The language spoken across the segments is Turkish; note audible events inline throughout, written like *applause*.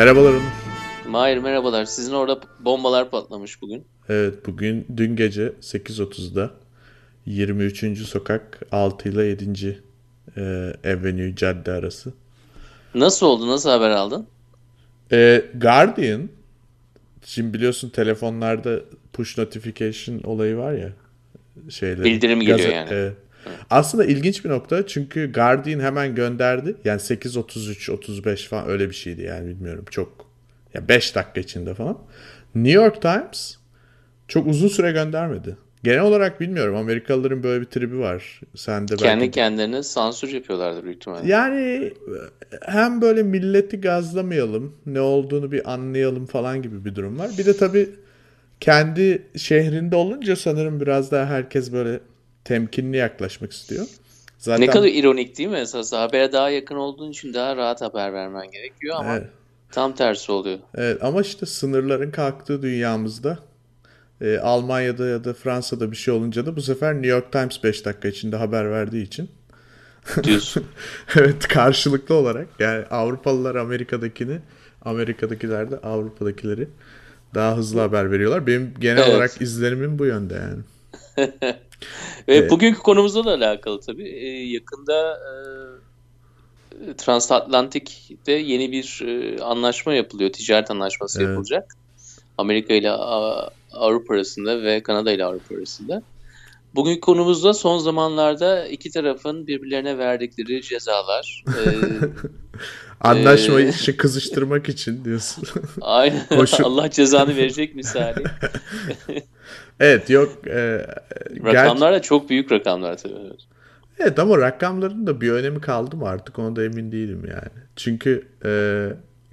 Merhabalar Onur. Mahir merhabalar. Sizin orada bombalar patlamış bugün. Evet bugün dün gece 8.30'da 23. sokak 6 ile 7. E, Avenue cadde arası. Nasıl oldu? Nasıl haber aldın? E, Guardian şimdi biliyorsun telefonlarda push notification olayı var ya. Şeyleri, Bildirim geliyor yani. e, aslında ilginç bir nokta çünkü Guardian hemen gönderdi. Yani 8.33 35 falan öyle bir şeydi yani bilmiyorum çok. Ya 5 dakika içinde falan. New York Times çok uzun süre göndermedi. Genel olarak bilmiyorum Amerikalıların böyle bir tribi var. Sen de belki Kendi kendilerine sansür yapıyorlardır büyük ihtimalle. yani hem böyle milleti gazlamayalım, ne olduğunu bir anlayalım falan gibi bir durum var. Bir de tabii kendi şehrinde olunca sanırım biraz daha herkes böyle temkinli yaklaşmak istiyor. Zaten Ne kadar ironik değil mi esas? Habere daha yakın olduğun için daha rahat haber vermen gerekiyor ama Evet. tam tersi oluyor. Evet, ama işte sınırların kalktığı dünyamızda e, Almanya'da ya da Fransa'da bir şey olunca da bu sefer New York Times 5 dakika içinde haber verdiği için *laughs* Diyorsun. Evet karşılıklı olarak yani Avrupalılar Amerika'dakini Amerika'dakiler de Avrupa'dakileri daha hızlı haber veriyorlar. Benim genel Evet. olarak izlenimim bu yönde yani. Ve bugünkü konumuzla da alakalı tabii. Ee, yakında e, Transatlantik'te yeni bir e, anlaşma yapılıyor. Ticaret anlaşması Evet. yapılacak. Amerika ile Avrupa arasında ve Kanada ile Avrupa arasında. Bugünkü konumuzda son zamanlarda iki tarafın birbirlerine verdikleri cezalar. Ee, *laughs* Anlaşmayı Ee, işi kızıştırmak için diyorsun. aynen *laughs* *laughs* Allah cezanı verecek misali. Evet yok. E, Rakamlar da çok büyük rakamlar tabii. evet. Ama rakamların da bir önemi kaldı mı artık ona da emin değilim yani. Çünkü e,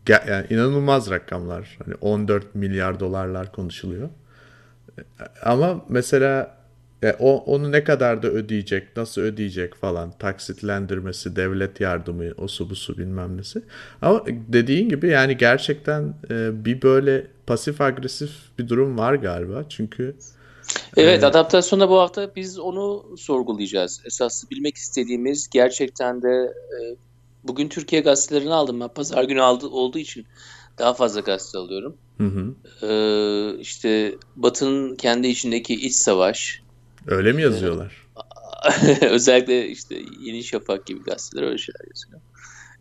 yani inanılmaz rakamlar. Hani 14 milyar dolarlar konuşuluyor. E, Ama mesela e, o onu ne kadar da ödeyecek, nasıl ödeyecek falan, taksitlendirmesi, devlet yardımı, o su bu su bilmem nesi. Ama dediğin gibi yani gerçekten e, bir böyle pasif agresif bir durum var galiba. Çünkü Evet, adaptasyonda bu hafta biz onu sorgulayacağız. Esas bilmek istediğimiz gerçekten de e, bugün Türkiye gazetelerini aldım ben. Pazar günü aldı, olduğu için daha fazla gazete alıyorum. hı hı, Ee, işte Batı'nın kendi içindeki iç savaş, öyle mi yazıyorlar? *laughs* özellikle işte Yeni Şafak gibi gazeteler öyle şeyler yazıyor.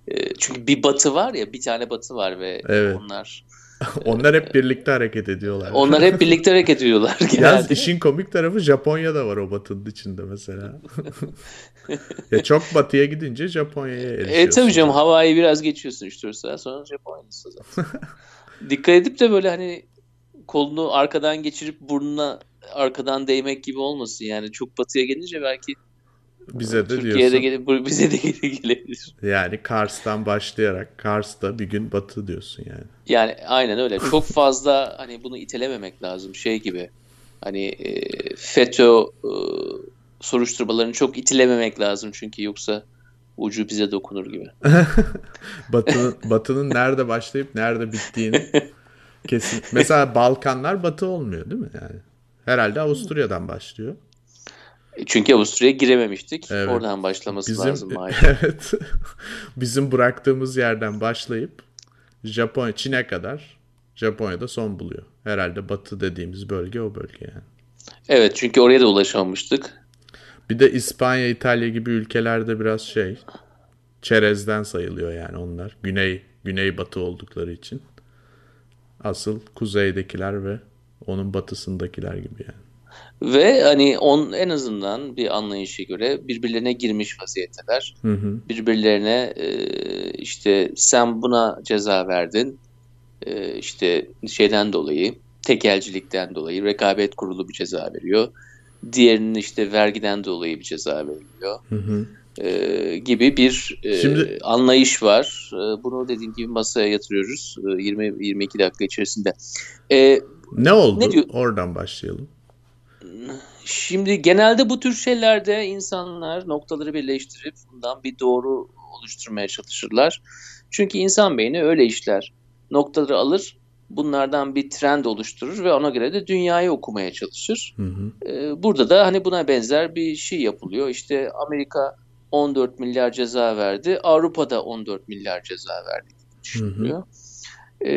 Ee, çünkü bir Batı var ya, bir tane Batı var ve Evet. onlar *laughs* Onlar hep birlikte hareket ediyorlar. onlar hep *laughs* birlikte hareket ediyorlar Yalnız genelde. işin komik tarafı Japonya'da var o batının içinde mesela. ya çok batıya gidince Japonya'ya erişiyorsun. E tabii canım havayı biraz geçiyorsun 3-4 saat sonra Japonya'dasın zaten. Dikkat edip de böyle hani kolunu arkadan geçirip burnuna arkadan değmek gibi olmasın yani çok batıya gelince belki Bize de Türkiye'de diyorsun. gelip bize de gele- gelebilir. Yani Kars'tan başlayarak Kars'ta bir gün batı diyorsun yani. Yani aynen öyle. Çok fazla hani bunu itelememek lazım şey gibi. Hani e, FETÖ e, soruşturmalarını çok itilememek lazım çünkü yoksa ucu bize dokunur gibi. *laughs* Batı'nın, batının nerede başlayıp nerede bittiğini *laughs* kesin. Mesela Balkanlar batı olmuyor değil mi yani? Herhalde Avusturya'dan başlıyor. Çünkü Avusturya'ya girememiştik. Evet. Oradan başlaması Bizim lazım. *laughs* Mahir. evet. *laughs* Bizim bıraktığımız yerden başlayıp Japonya Çin'e kadar Japonya'da son buluyor. Herhalde batı dediğimiz bölge o bölge yani. Evet çünkü oraya da ulaşamamıştık. Bir de İspanya, İtalya gibi ülkelerde biraz şey çerezden sayılıyor yani onlar. Güney güney batı oldukları için. Asıl kuzeydekiler ve onun batısındakiler gibi yani. Ve hani on en azından bir anlayışa göre birbirlerine girmiş vaziyetteler. Hı hı. Birbirlerine e, işte sen buna ceza verdin. E, işte şeyden dolayı, tekelcilikten dolayı rekabet kurulu bir ceza veriyor. Diğerinin işte vergiden dolayı bir ceza veriliyor. Hı hı. E, gibi bir e, Şimdi- anlayış var. E, bunu dediğim gibi masaya yatırıyoruz e, 20-22 dakika içerisinde. E, Ne oldu? Ne diyor- Oradan başlayalım. Şimdi genelde bu tür şeylerde insanlar noktaları birleştirip bundan bir doğru oluşturmaya çalışırlar. Çünkü insan beyni öyle işler. Noktaları alır, bunlardan bir trend oluşturur ve ona göre de dünyayı okumaya çalışır. Hı hı. Ee, Burada da hani buna benzer bir şey yapılıyor. İşte Amerika 14 milyar ceza verdi, Avrupa'da 14 milyar ceza verdi düşünülüyor. E,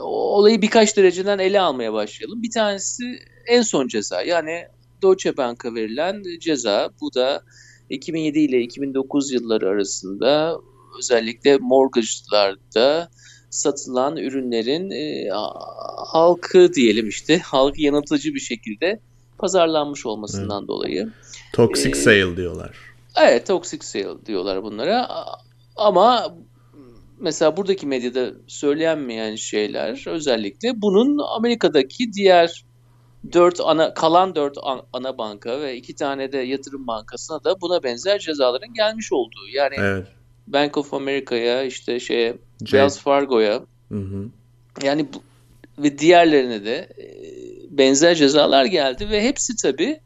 olayı birkaç dereceden ele almaya başlayalım. Bir tanesi en son ceza. Yani Deutsche Bank'a verilen ceza. Bu da 2007 ile 2009 yılları arasında özellikle mortgage'larda satılan ürünlerin e, halkı diyelim işte halkı yanıltıcı bir şekilde pazarlanmış olmasından evet. dolayı. Toxic ee, sale diyorlar. Evet toxic sale diyorlar bunlara ama mesela buradaki medyada söylenmeyen şeyler özellikle bunun Amerika'daki diğer dört ana kalan dört ana banka ve iki tane de yatırım bankasına da buna benzer cezaların gelmiş olduğu. Yani evet. Bank of America'ya işte şeye C- Wells Fargo'ya yani bu, ve diğerlerine de e, benzer cezalar geldi ve hepsi tabii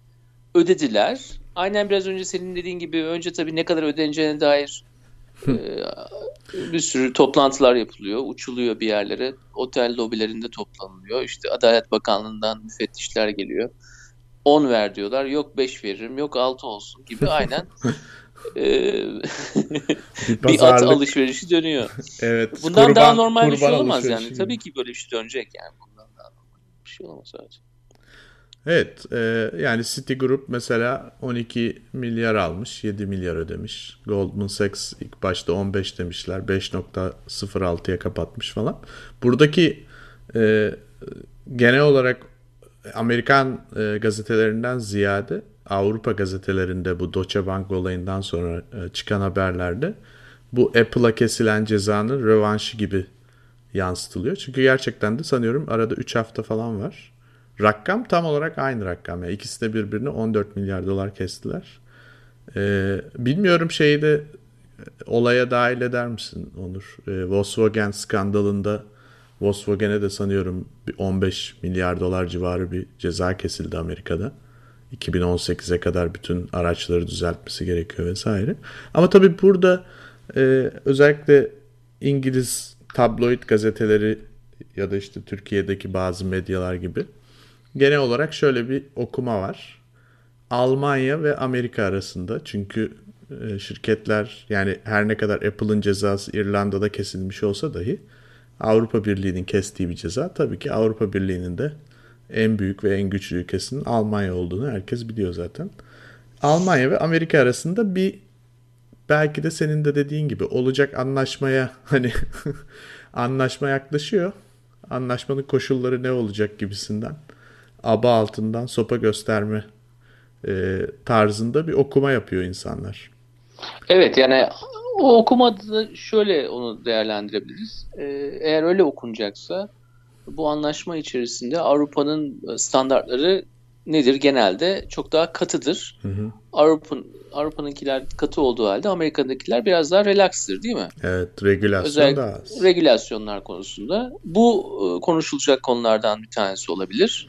ödediler. Aynen biraz önce senin dediğin gibi önce tabii ne kadar ödeneceğine dair e, bir sürü toplantılar yapılıyor, uçuluyor bir yerlere, otel lobilerinde toplanılıyor. İşte Adalet Bakanlığı'ndan müfettişler geliyor. 10 ver diyorlar. Yok 5 veririm, yok 6 olsun gibi aynen *laughs* *laughs* e, bir at alışverişi dönüyor. evet. Bundan kurban, daha normal bir şey olamaz yani. Tabii ki böyle bir şey dönecek yani. Bundan daha normal bir şey olamaz sadece. Evet e, yani Citigroup mesela 12 milyar almış 7 milyar ödemiş. Goldman Sachs ilk başta 15 demişler 5.06'ya kapatmış falan. Buradaki e, genel olarak Amerikan e, gazetelerinden ziyade Avrupa gazetelerinde bu Deutsche Bank olayından sonra e, çıkan haberlerde bu Apple'a kesilen cezanın rövanşı gibi yansıtılıyor. Çünkü gerçekten de sanıyorum arada 3 hafta falan var. Rakam tam olarak aynı rakam. Yani ikisi de birbirine 14 milyar dolar kestiler. Ee, bilmiyorum şeyi de olaya dahil eder misin Onur? Ee, Volkswagen skandalında Volkswagen'e de sanıyorum bir 15 milyar dolar civarı bir ceza kesildi Amerika'da. 2018'e kadar bütün araçları düzeltmesi gerekiyor vesaire. Ama tabii burada e, özellikle İngiliz tabloid gazeteleri ya da işte Türkiye'deki bazı medyalar gibi genel olarak şöyle bir okuma var. Almanya ve Amerika arasında çünkü e, şirketler yani her ne kadar Apple'ın cezası İrlanda'da kesilmiş olsa dahi Avrupa Birliği'nin kestiği bir ceza tabii ki Avrupa Birliği'nin de en büyük ve en güçlü ülkesinin Almanya olduğunu herkes biliyor zaten. Almanya ve Amerika arasında bir belki de senin de dediğin gibi olacak anlaşmaya hani *laughs* anlaşma yaklaşıyor. Anlaşmanın koşulları ne olacak gibisinden aba altından sopa gösterme e, tarzında bir okuma yapıyor insanlar. Evet yani o okumada şöyle onu değerlendirebiliriz. Ee, eğer öyle okunacaksa bu anlaşma içerisinde Avrupa'nın standartları nedir? Genelde çok daha katıdır. Hı hı. Avrupa'nın Avrupa'nınkiler katı olduğu halde Amerika'dakiler biraz daha relaxtır değil mi? Evet, regülasyon Özellikle daha az. Regülasyonlar konusunda. Bu e, konuşulacak konulardan bir tanesi olabilir.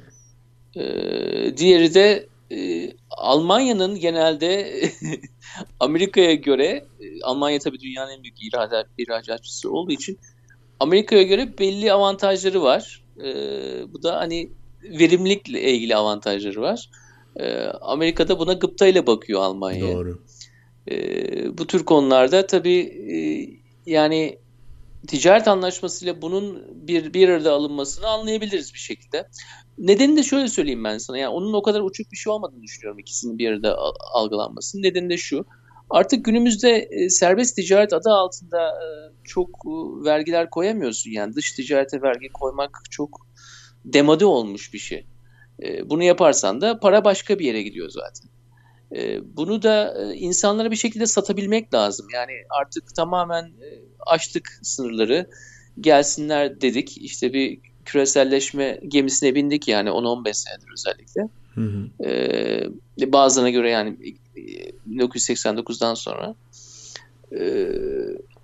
E, diğeri de e, Almanya'nın genelde *laughs* Amerika'ya göre Almanya tabii dünyanın en büyük ihracat, ihracatçısı olduğu için Amerika'ya göre belli avantajları var. E, bu da hani verimlilikle ilgili avantajları var. E, Amerika'da buna gıptayla bakıyor Almanya. Doğru. E, bu tür konularda tabii e, yani ticaret anlaşmasıyla bunun bir bir arada alınmasını anlayabiliriz bir şekilde. Nedeni de şöyle söyleyeyim ben sana. Yani onun o kadar uçuk bir şey olmadığını düşünüyorum ikisinin bir arada algılanmasının. Nedeni de şu. Artık günümüzde e, serbest ticaret adı altında e, çok e, vergiler koyamıyorsun. Yani dış ticarete vergi koymak çok demode olmuş bir şey. Bunu yaparsan da para başka bir yere gidiyor zaten. Bunu da insanlara bir şekilde satabilmek lazım. Yani artık tamamen açtık sınırları. Gelsinler dedik. İşte bir küreselleşme gemisine bindik yani 10-15 senedir özellikle. Hı hı. Ee, bazılarına göre yani 1989'dan sonra. Ee,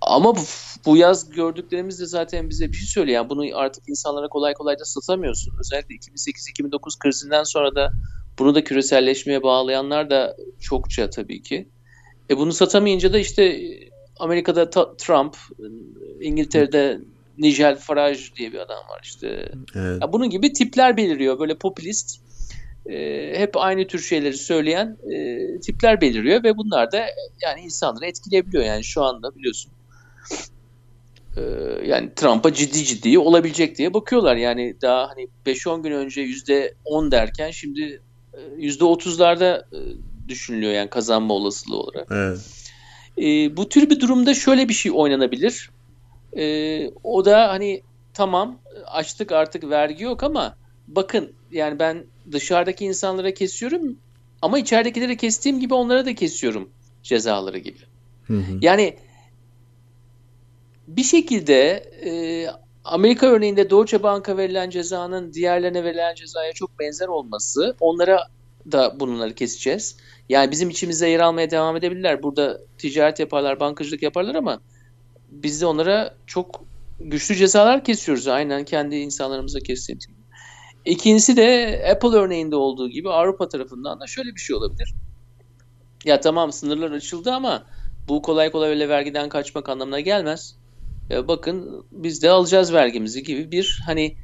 ama bu, bu yaz gördüklerimiz de zaten bize bir şey söylüyor. Yani bunu artık insanlara kolay kolay da satamıyorsun. Özellikle 2008-2009 krizinden sonra da bunu da küreselleşmeye bağlayanlar da çokça tabii ki. E bunu satamayınca da işte Amerika'da Trump, İngiltere'de Nigel Farage diye bir adam var işte. Evet. Ya bunun gibi tipler beliriyor. Böyle popülist e, hep aynı tür şeyleri söyleyen e, tipler beliriyor ve bunlar da yani insanları etkileyebiliyor yani şu anda biliyorsun. e, yani Trump'a ciddi ciddi olabilecek diye bakıyorlar. Yani daha hani 5-10 gün önce %10 derken şimdi %30'larda e, düşünülüyor yani kazanma olasılığı olarak. Evet. E, bu tür bir durumda şöyle bir şey oynanabilir. E, o da hani tamam açtık artık vergi yok ama bakın yani ben dışarıdaki insanlara kesiyorum ama içeridekileri kestiğim gibi onlara da kesiyorum cezaları gibi. Hı hı. Yani bir şekilde e, Amerika örneğinde Deutsche Bank'a verilen cezanın diğerlerine verilen cezaya çok benzer olması onlara da bunları keseceğiz. Yani bizim içimizde yer almaya devam edebilirler. Burada ticaret yaparlar, bankacılık yaparlar ama biz de onlara çok güçlü cezalar kesiyoruz. Aynen kendi insanlarımıza kestiğimiz gibi. İkincisi de Apple örneğinde olduğu gibi Avrupa tarafından da şöyle bir şey olabilir. Ya tamam sınırlar açıldı ama bu kolay kolay öyle vergiden kaçmak anlamına gelmez. Ya bakın biz de alacağız vergimizi gibi bir hani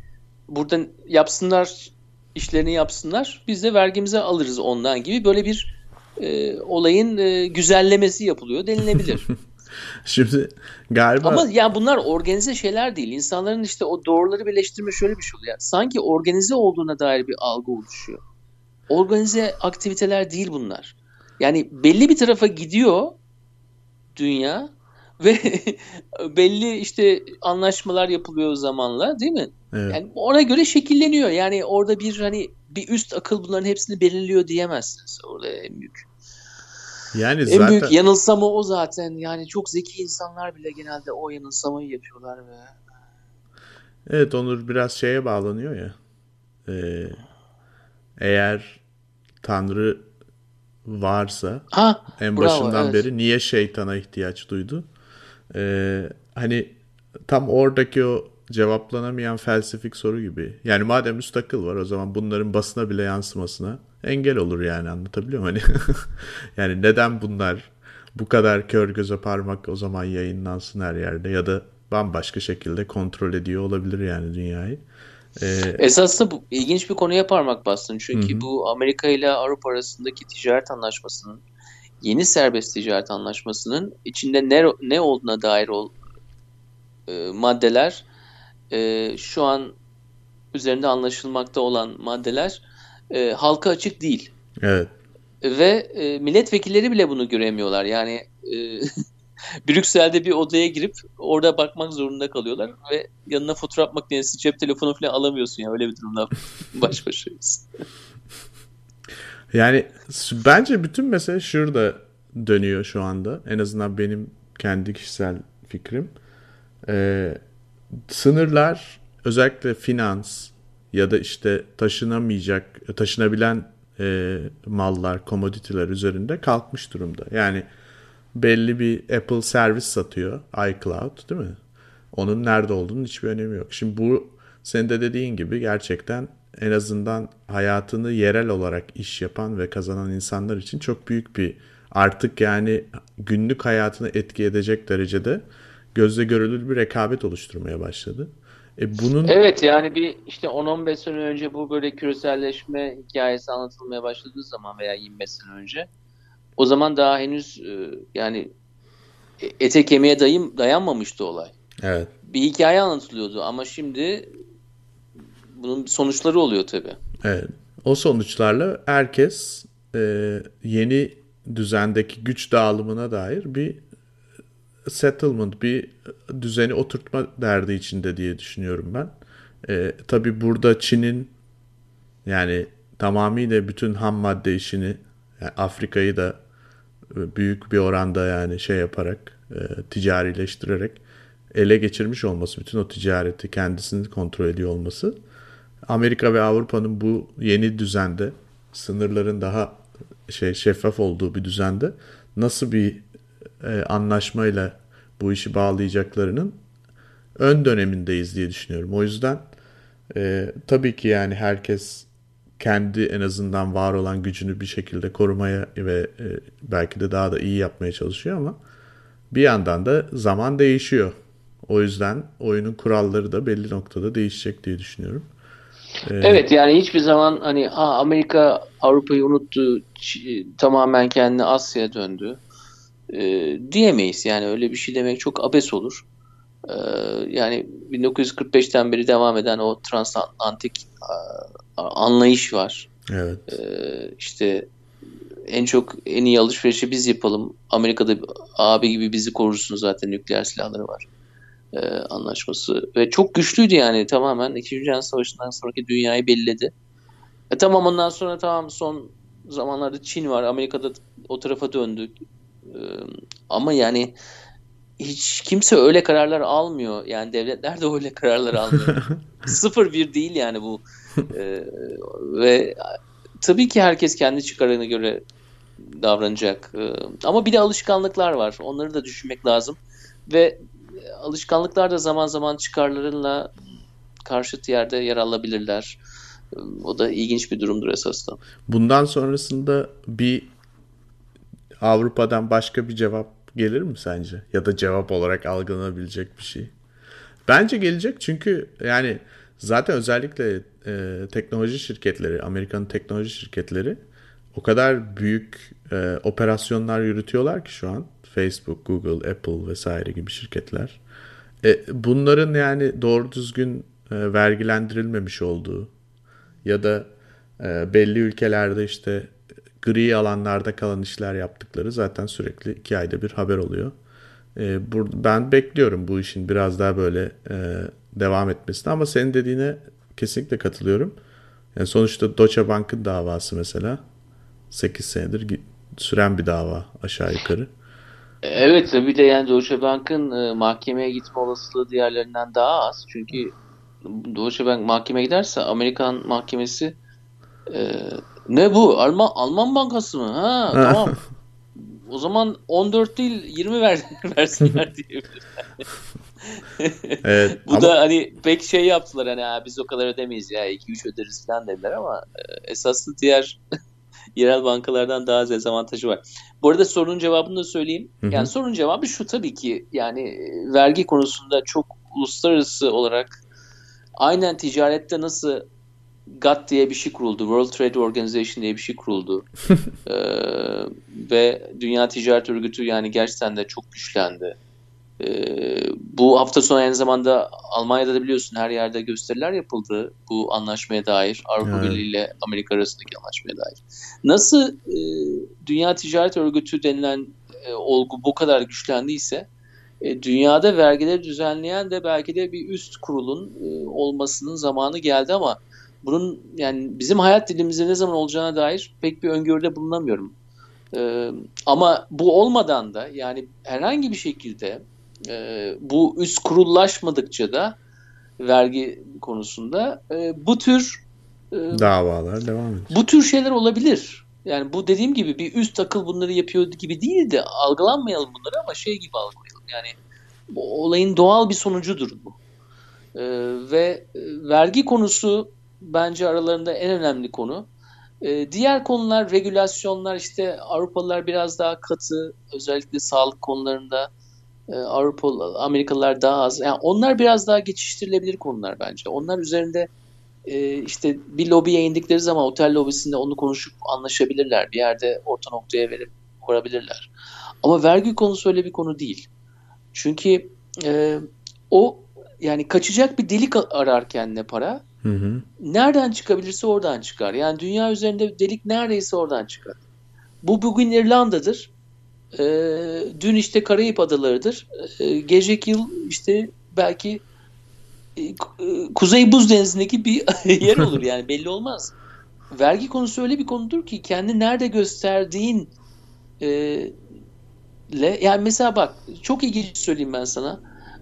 buradan yapsınlar işlerini yapsınlar biz de vergimizi alırız ondan gibi böyle bir e, olayın e, güzellemesi yapılıyor denilebilir. *laughs* Şimdi galiba... Ama yani bunlar organize şeyler değil. İnsanların işte o doğruları birleştirme şöyle bir şey oluyor. Sanki organize olduğuna dair bir algı oluşuyor. Organize aktiviteler değil bunlar. Yani belli bir tarafa gidiyor dünya ve *laughs* belli işte anlaşmalar yapılıyor zamanla değil mi? Evet. Yani ona göre şekilleniyor. Yani orada bir hani bir üst akıl bunların hepsini belirliyor diyemezsiniz. Orada en büyük. Yani en zaten... büyük yanılsama o zaten. Yani çok zeki insanlar bile genelde o yanılsamayı yapıyorlar ve Evet Onur biraz şeye bağlanıyor ya. Ee, eğer Tanrı varsa ha, en bravo, başından evet. beri niye şeytana ihtiyaç duydu? Ee, hani tam oradaki o cevaplanamayan felsefik soru gibi. Yani madem üst akıl var o zaman bunların basına bile yansımasına engel olur yani anlatabiliyor muyum? Hani *laughs* yani neden bunlar bu kadar kör göze parmak o zaman yayınlansın her yerde ya da bambaşka şekilde kontrol ediyor olabilir yani dünyayı. Ee, Esasında bu ilginç bir konuya parmak bastın. Çünkü hı. bu Amerika ile Avrupa arasındaki ticaret anlaşmasının yeni serbest ticaret anlaşmasının içinde ne ne olduğuna dair ol, e, maddeler e, şu an üzerinde anlaşılmakta olan maddeler e, halka açık değil. Evet. Ve e, milletvekilleri bile bunu göremiyorlar. Yani e, *laughs* Brüksel'de bir odaya girip orada bakmak zorunda kalıyorlar ve yanına fotoğraf makinesi, cep telefonu falan alamıyorsun ya öyle bir durumda baş başayız. *laughs* yani bence bütün mesele şurada dönüyor şu anda. En azından benim kendi kişisel fikrim. Ee, sınırlar özellikle finans ya da işte taşınamayacak, taşınabilen e, mallar, komoditiler üzerinde kalkmış durumda. Yani belli bir Apple servis satıyor, iCloud değil mi? Onun nerede olduğunun hiçbir önemi yok. Şimdi bu senin de dediğin gibi gerçekten en azından hayatını yerel olarak iş yapan ve kazanan insanlar için çok büyük bir artık yani günlük hayatını etki edecek derecede gözle görülür bir rekabet oluşturmaya başladı. E bunun Evet yani bir işte 10-15 sene önce bu böyle küreselleşme hikayesi anlatılmaya başladığı zaman veya 25 sene önce o zaman daha henüz e, yani e, ete kemiğe dayım, dayanmamıştı olay. Evet. Bir hikaye anlatılıyordu ama şimdi bunun sonuçları oluyor tabii. Evet. O sonuçlarla herkes e, yeni düzendeki güç dağılımına dair bir settlement, bir düzeni oturtma derdi içinde diye düşünüyorum ben. E, tabii burada Çin'in yani tamamıyla bütün ham madde işini yani Afrika'yı da büyük bir oranda yani şey yaparak e, ticarileştirerek ele geçirmiş olması, bütün o ticareti kendisini kontrol ediyor olması Amerika ve Avrupa'nın bu yeni düzende sınırların daha şey şeffaf olduğu bir düzende nasıl bir e, anlaşmayla bu işi bağlayacaklarının ön dönemindeyiz diye düşünüyorum. O yüzden e, tabii ki yani herkes kendi en azından var olan gücünü bir şekilde korumaya ve e, belki de daha da iyi yapmaya çalışıyor ama bir yandan da zaman değişiyor. O yüzden oyunun kuralları da belli noktada değişecek diye düşünüyorum. Ee, evet yani hiçbir zaman hani ha, Amerika Avrupa'yı unuttu tamamen kendini Asya'ya döndü e, diyemeyiz. Yani öyle bir şey demek çok abes olur. Ee, yani 1945'ten beri devam eden o transatlantik anlayış var. Evet. Ee, işte en çok en iyi alışverişi biz yapalım. Amerika'da abi gibi bizi korursun zaten nükleer silahları var. Ee, anlaşması ve çok güçlüydü yani tamamen 2. Dünya Savaşı'ndan sonraki dünyayı belledi. E tamam ondan sonra tamam son zamanlarda Çin var. Amerika'da o tarafa döndük. Ee, ama yani hiç kimse öyle kararlar almıyor. Yani devletler de öyle kararlar almıyor. *laughs* Sıfır bir değil yani bu. Ee, ve tabii ki herkes kendi çıkarına göre davranacak. Ee, ama bir de alışkanlıklar var. Onları da düşünmek lazım. Ve alışkanlıklar da zaman zaman çıkarlarınla karşıt yerde yer alabilirler. O da ilginç bir durumdur esasında. Bundan sonrasında bir Avrupa'dan başka bir cevap gelir mi sence? Ya da cevap olarak algılanabilecek bir şey. Bence gelecek çünkü yani zaten özellikle e, teknoloji şirketleri, Amerikan teknoloji şirketleri o kadar büyük e, operasyonlar yürütüyorlar ki şu an. Facebook, Google, Apple vesaire gibi şirketler. E, bunların yani doğru düzgün e, vergilendirilmemiş olduğu ya da e, belli ülkelerde işte gri alanlarda kalan işler yaptıkları zaten sürekli iki ayda bir haber oluyor. E, bu, ben bekliyorum bu işin biraz daha böyle e, devam etmesini ama senin dediğine kesinlikle katılıyorum. Yani sonuçta Deutsche Bank'ın davası mesela 8 senedir süren bir dava aşağı yukarı. Evet tabii de yani Deutsche Bank'ın e, mahkemeye gitme olasılığı diğerlerinden daha az. Çünkü Deutsche Bank mahkemeye giderse Amerikan mahkemesi e, ne bu? Alman, Alman bankası mı? Ha tamam. o zaman 14 değil 20 ver, *laughs* versinler diyebilirler. evet, *laughs* Bu ama... da hani pek şey yaptılar hani ha, biz o kadar ödemeyiz ya 2-3 öderiz falan dediler ama e, esaslı diğer yerel bankalardan daha az dezavantajı var. Bu arada sorunun cevabını da söyleyeyim. Hı hı. Yani sorunun cevabı şu tabii ki yani e, vergi konusunda çok uluslararası olarak aynen ticarette nasıl GATT diye bir şey kuruldu. World Trade Organization diye bir şey kuruldu. *laughs* ee, ve Dünya Ticaret Örgütü yani gerçekten de çok güçlendi. Ee, bu hafta sonu aynı zamanda Almanya'da da biliyorsun her yerde gösteriler yapıldı bu anlaşmaya dair. Avrupa evet. Birliği ile Amerika arasındaki anlaşmaya dair. Nasıl e, Dünya Ticaret Örgütü denilen e, olgu bu kadar güçlendiyse e, dünyada vergileri düzenleyen de belki de bir üst kurulun e, olmasının zamanı geldi ama bunun yani bizim hayat dilimizde ne zaman olacağına dair pek bir öngörüde bulunamıyorum. Ee, ama bu olmadan da yani herhangi bir şekilde e, bu üst kurullaşmadıkça da vergi konusunda e, bu tür e, davalar devam ediyor. Bu tür şeyler olabilir. Yani bu dediğim gibi bir üst akıl bunları yapıyor gibi değil de algılanmayalım bunları ama şey gibi algılayalım. Yani bu olayın doğal bir sonucudur bu. Ee, ve e, vergi konusu bence aralarında en önemli konu. Ee, diğer konular, regülasyonlar işte Avrupalılar biraz daha katı, özellikle sağlık konularında e, Amerikalılar daha az. Yani onlar biraz daha geçiştirilebilir konular bence. Onlar üzerinde e, işte bir lobiye indikleri zaman otel lobisinde onu konuşup anlaşabilirler. Bir yerde orta noktaya verip varabilirler. Ama vergi konusu öyle bir konu değil. Çünkü e, o yani kaçacak bir delik arar kendine para Hı hı. Nereden çıkabilirse oradan çıkar. Yani dünya üzerinde delik neredeyse oradan çıkar. Bu bugün İrlanda'dır. E, dün işte Karayip Adaları'dır. E, gelecek yıl işte belki e, Kuzey Buz Denizi'ndeki bir *laughs* yer olur yani belli olmaz. Vergi konusu öyle bir konudur ki kendi nerede gösterdiğin e, le, yani mesela bak çok ilginç söyleyeyim ben sana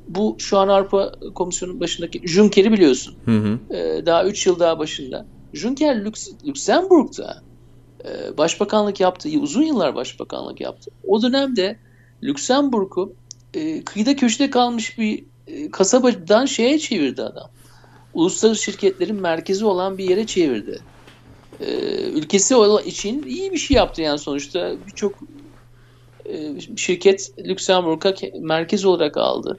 bu şu an Avrupa Komisyonu başındaki Juncker'i biliyorsun. Hı hı. Ee, daha 3 yıl daha başında. Juncker Lüks, Lüksemburg'da e, başbakanlık yaptı. Uzun yıllar başbakanlık yaptı. O dönemde Lüksemburg'u e, kıyıda köşede kalmış bir e, kasabadan şeye çevirdi adam. Uluslararası şirketlerin merkezi olan bir yere çevirdi. E, ülkesi için iyi bir şey yaptı yani sonuçta birçok e, şirket Lüksemburg'a merkez olarak aldı.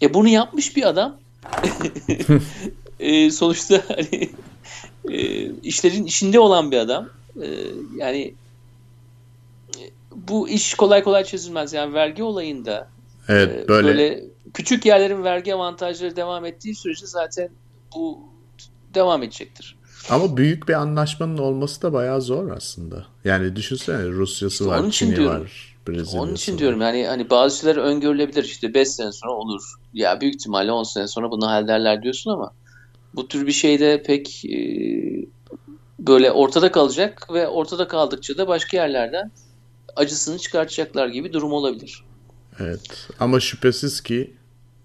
Ya bunu yapmış bir adam *laughs* e, sonuçta hani e, işlerin içinde olan bir adam. E, yani bu iş kolay kolay çözülmez. Yani vergi olayında evet, böyle, böyle küçük yerlerin vergi avantajları devam ettiği sürece zaten bu devam edecektir. Ama büyük bir anlaşmanın olması da bayağı zor aslında. Yani düşünsene Rusya'sı İşte var, onun için Çin'i diyorum. var, Brezilya'sı Onun için var. diyorum yani hani bazı şeyler öngörülebilir işte 5 sene sonra olur. Ya büyük ihtimalle 10 sene sonra bunu hallederler diyorsun ama bu tür bir şeyde pek e, böyle ortada kalacak ve ortada kaldıkça da başka yerlerden acısını çıkartacaklar gibi durum olabilir. Evet. Ama şüphesiz ki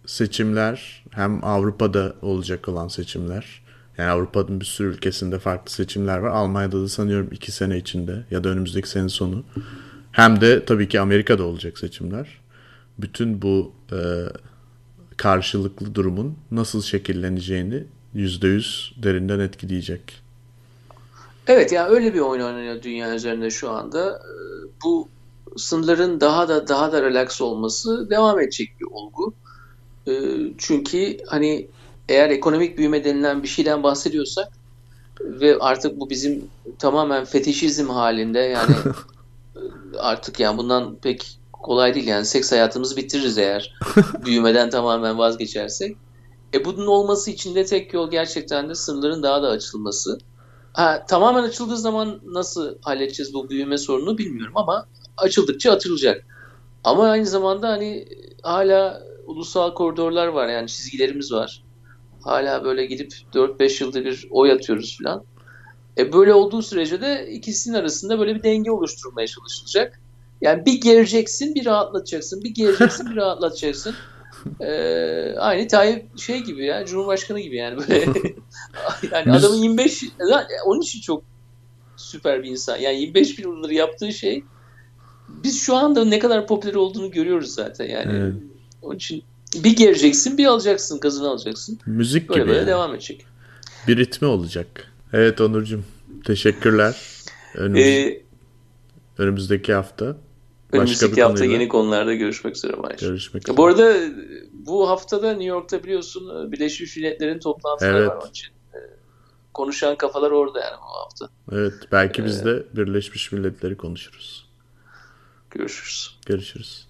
seçimler hem Avrupa'da olacak olan seçimler yani Avrupa'nın bir sürü ülkesinde farklı seçimler var. Almanya'da da sanıyorum iki sene içinde ya da önümüzdeki sene sonu. Hem de tabii ki Amerika'da olacak seçimler. Bütün bu e, karşılıklı durumun nasıl şekilleneceğini %100 derinden etkileyecek. Evet yani öyle bir oyun oynanıyor dünya üzerinde şu anda. Ee, Bu sınırların daha da daha da relax olması devam edecek bir olgu. Ee, Çünkü hani eğer ekonomik büyüme denilen bir şeyden bahsediyorsak ve artık bu bizim tamamen fetişizm halinde yani *laughs* artık yani bundan pek kolay değil yani seks hayatımızı bitiririz eğer *laughs* büyümeden tamamen vazgeçersek. E bunun olması için de tek yol gerçekten de sınırların daha da açılması. Ha, tamamen açıldığı zaman nasıl halledeceğiz bu büyüme sorununu bilmiyorum ama açıldıkça açılacak. Ama aynı zamanda hani hala ulusal koridorlar var yani çizgilerimiz var. Hala böyle gidip 4-5 yılda bir oy atıyoruz falan. E böyle olduğu sürece de ikisinin arasında böyle bir denge oluşturulmaya çalışılacak. Yani bir gereceksin, bir rahatlatacaksın. Bir gereceksin, bir rahatlatacaksın. Ee, aynı Tayyip şey gibi ya, Cumhurbaşkanı gibi yani böyle. *laughs* yani adamın 25 onun için çok süper bir insan. Yani 25 yıldır yaptığı şey biz şu anda ne kadar popüler olduğunu görüyoruz zaten yani. Evet. Onun için bir geleceksin, bir alacaksın, gazını alacaksın. Müzik Böyle gibi böyle yani. devam edecek. Bir ritmi olacak. Evet Onurcuğum. Teşekkürler. Önümüz, Ee, önümüzdeki hafta önümüzdeki hafta konuyla yeni konularda görüşmek üzere Mahir. görüşmek üzere. Bu arada bu haftada New York'ta biliyorsun Birleşmiş Milletler'in toplantıları Evet. var onun için. Ee, Konuşan kafalar orada yani bu hafta. Evet, belki Ee, biz de Birleşmiş Milletleri konuşuruz. Görüşürüz. Görüşürüz.